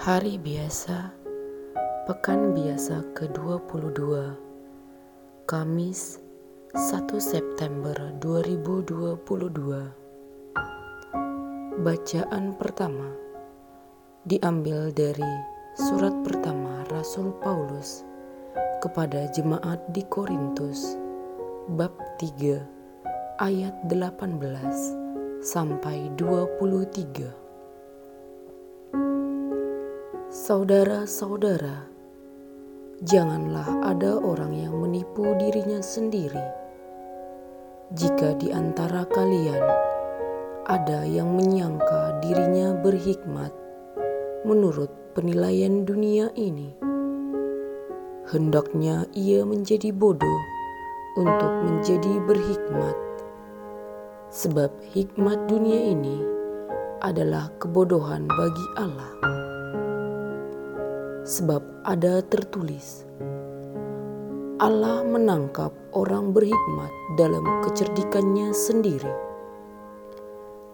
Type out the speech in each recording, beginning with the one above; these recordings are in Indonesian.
Hari biasa, pekan biasa ke-22, Kamis 1 September 2022. Bacaan pertama diambil dari surat pertama Rasul Paulus kepada jemaat di Korintus bab 3 ayat 18 sampai 23. Saudara-saudara, janganlah ada orang yang menipu dirinya sendiri. Jika di antara kalian ada yang menyangka dirinya berhikmat menurut penilaian dunia ini, hendaknya ia menjadi bodoh untuk menjadi berhikmat, sebab hikmat dunia ini adalah kebodohan bagi Allah sebab ada tertulis, Allah menangkap orang berhikmat dalam kecerdikannya sendiri.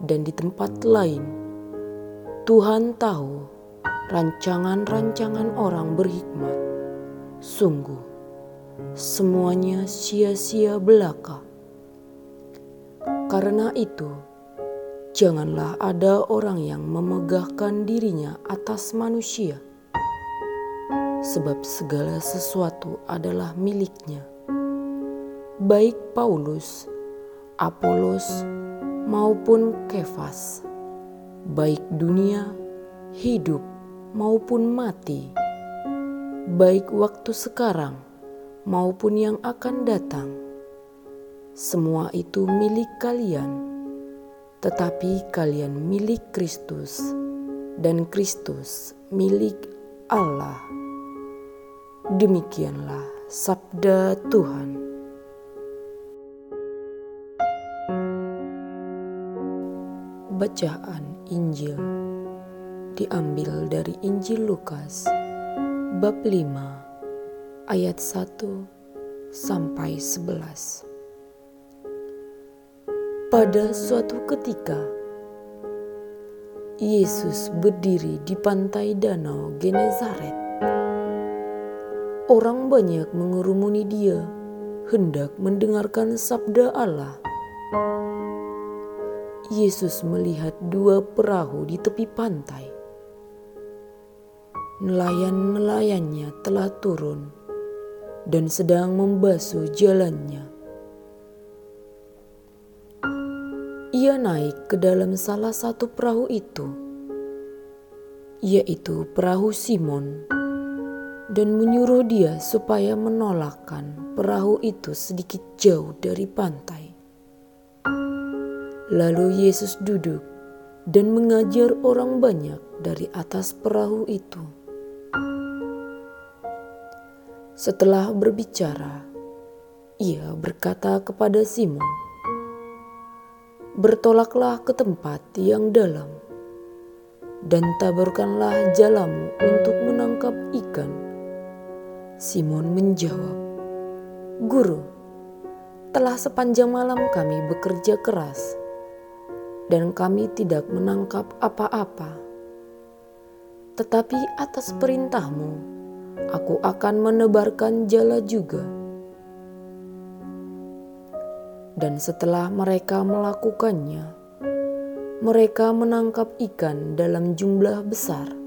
Dan di tempat lain, Tuhan tahu rancangan-rancangan orang berhikmat. Sungguh, semuanya sia-sia belaka. Karena itu, janganlah ada orang yang memegahkan dirinya atas manusia sebab segala sesuatu adalah miliknya. Baik Paulus, Apolos, maupun Kefas, baik dunia, hidup, maupun mati, baik waktu sekarang maupun yang akan datang. Semua itu milik kalian, tetapi kalian milik Kristus, dan Kristus milik Allah. Demikianlah sabda Tuhan. Bacaan Injil diambil dari Injil Lukas bab 5 ayat 1 sampai 11. Pada suatu ketika Yesus berdiri di pantai danau Genezaret Orang banyak mengerumuni dia, hendak mendengarkan sabda Allah. Yesus melihat dua perahu di tepi pantai. Nelayan-nelayannya telah turun dan sedang membasuh jalannya. Ia naik ke dalam salah satu perahu itu, yaitu perahu Simon dan menyuruh dia supaya menolakkan perahu itu sedikit jauh dari pantai. Lalu Yesus duduk dan mengajar orang banyak dari atas perahu itu. Setelah berbicara, ia berkata kepada Simon, "Bertolaklah ke tempat yang dalam." dan taburkanlah jalamu untuk menangkap ikan. Simon menjawab, "Guru, telah sepanjang malam kami bekerja keras, dan kami tidak menangkap apa-apa. Tetapi atas perintahmu, aku akan menebarkan jala juga." Dan setelah mereka melakukannya, mereka menangkap ikan dalam jumlah besar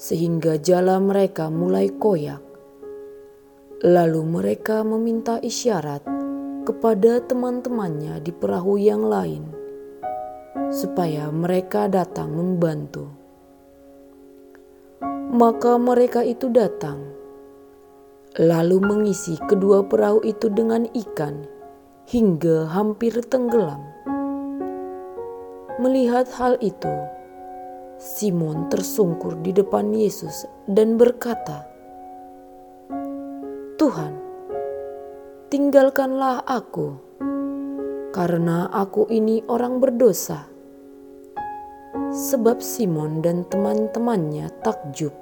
sehingga jala mereka mulai koyak. Lalu mereka meminta isyarat kepada teman-temannya di perahu yang lain, supaya mereka datang membantu. Maka mereka itu datang, lalu mengisi kedua perahu itu dengan ikan hingga hampir tenggelam. Melihat hal itu, Simon tersungkur di depan Yesus dan berkata, "Tuhan, tinggalkanlah aku, karena aku ini orang berdosa." Sebab Simon dan teman-temannya takjub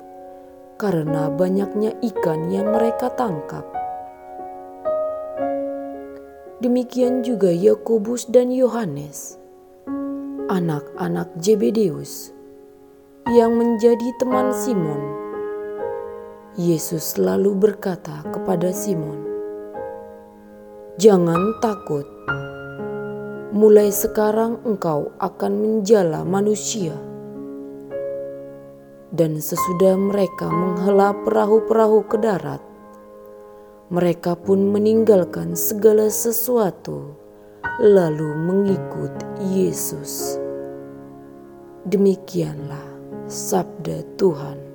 karena banyaknya ikan yang mereka tangkap. Demikian juga Yakobus dan Yohanes, anak-anak Jebedeus yang menjadi teman Simon. Yesus lalu berkata kepada Simon, "Jangan takut, mulai sekarang engkau akan menjala manusia." Dan sesudah mereka menghela perahu-perahu ke darat, mereka pun meninggalkan segala sesuatu, lalu mengikut Yesus. Demikianlah sabda Tuhan.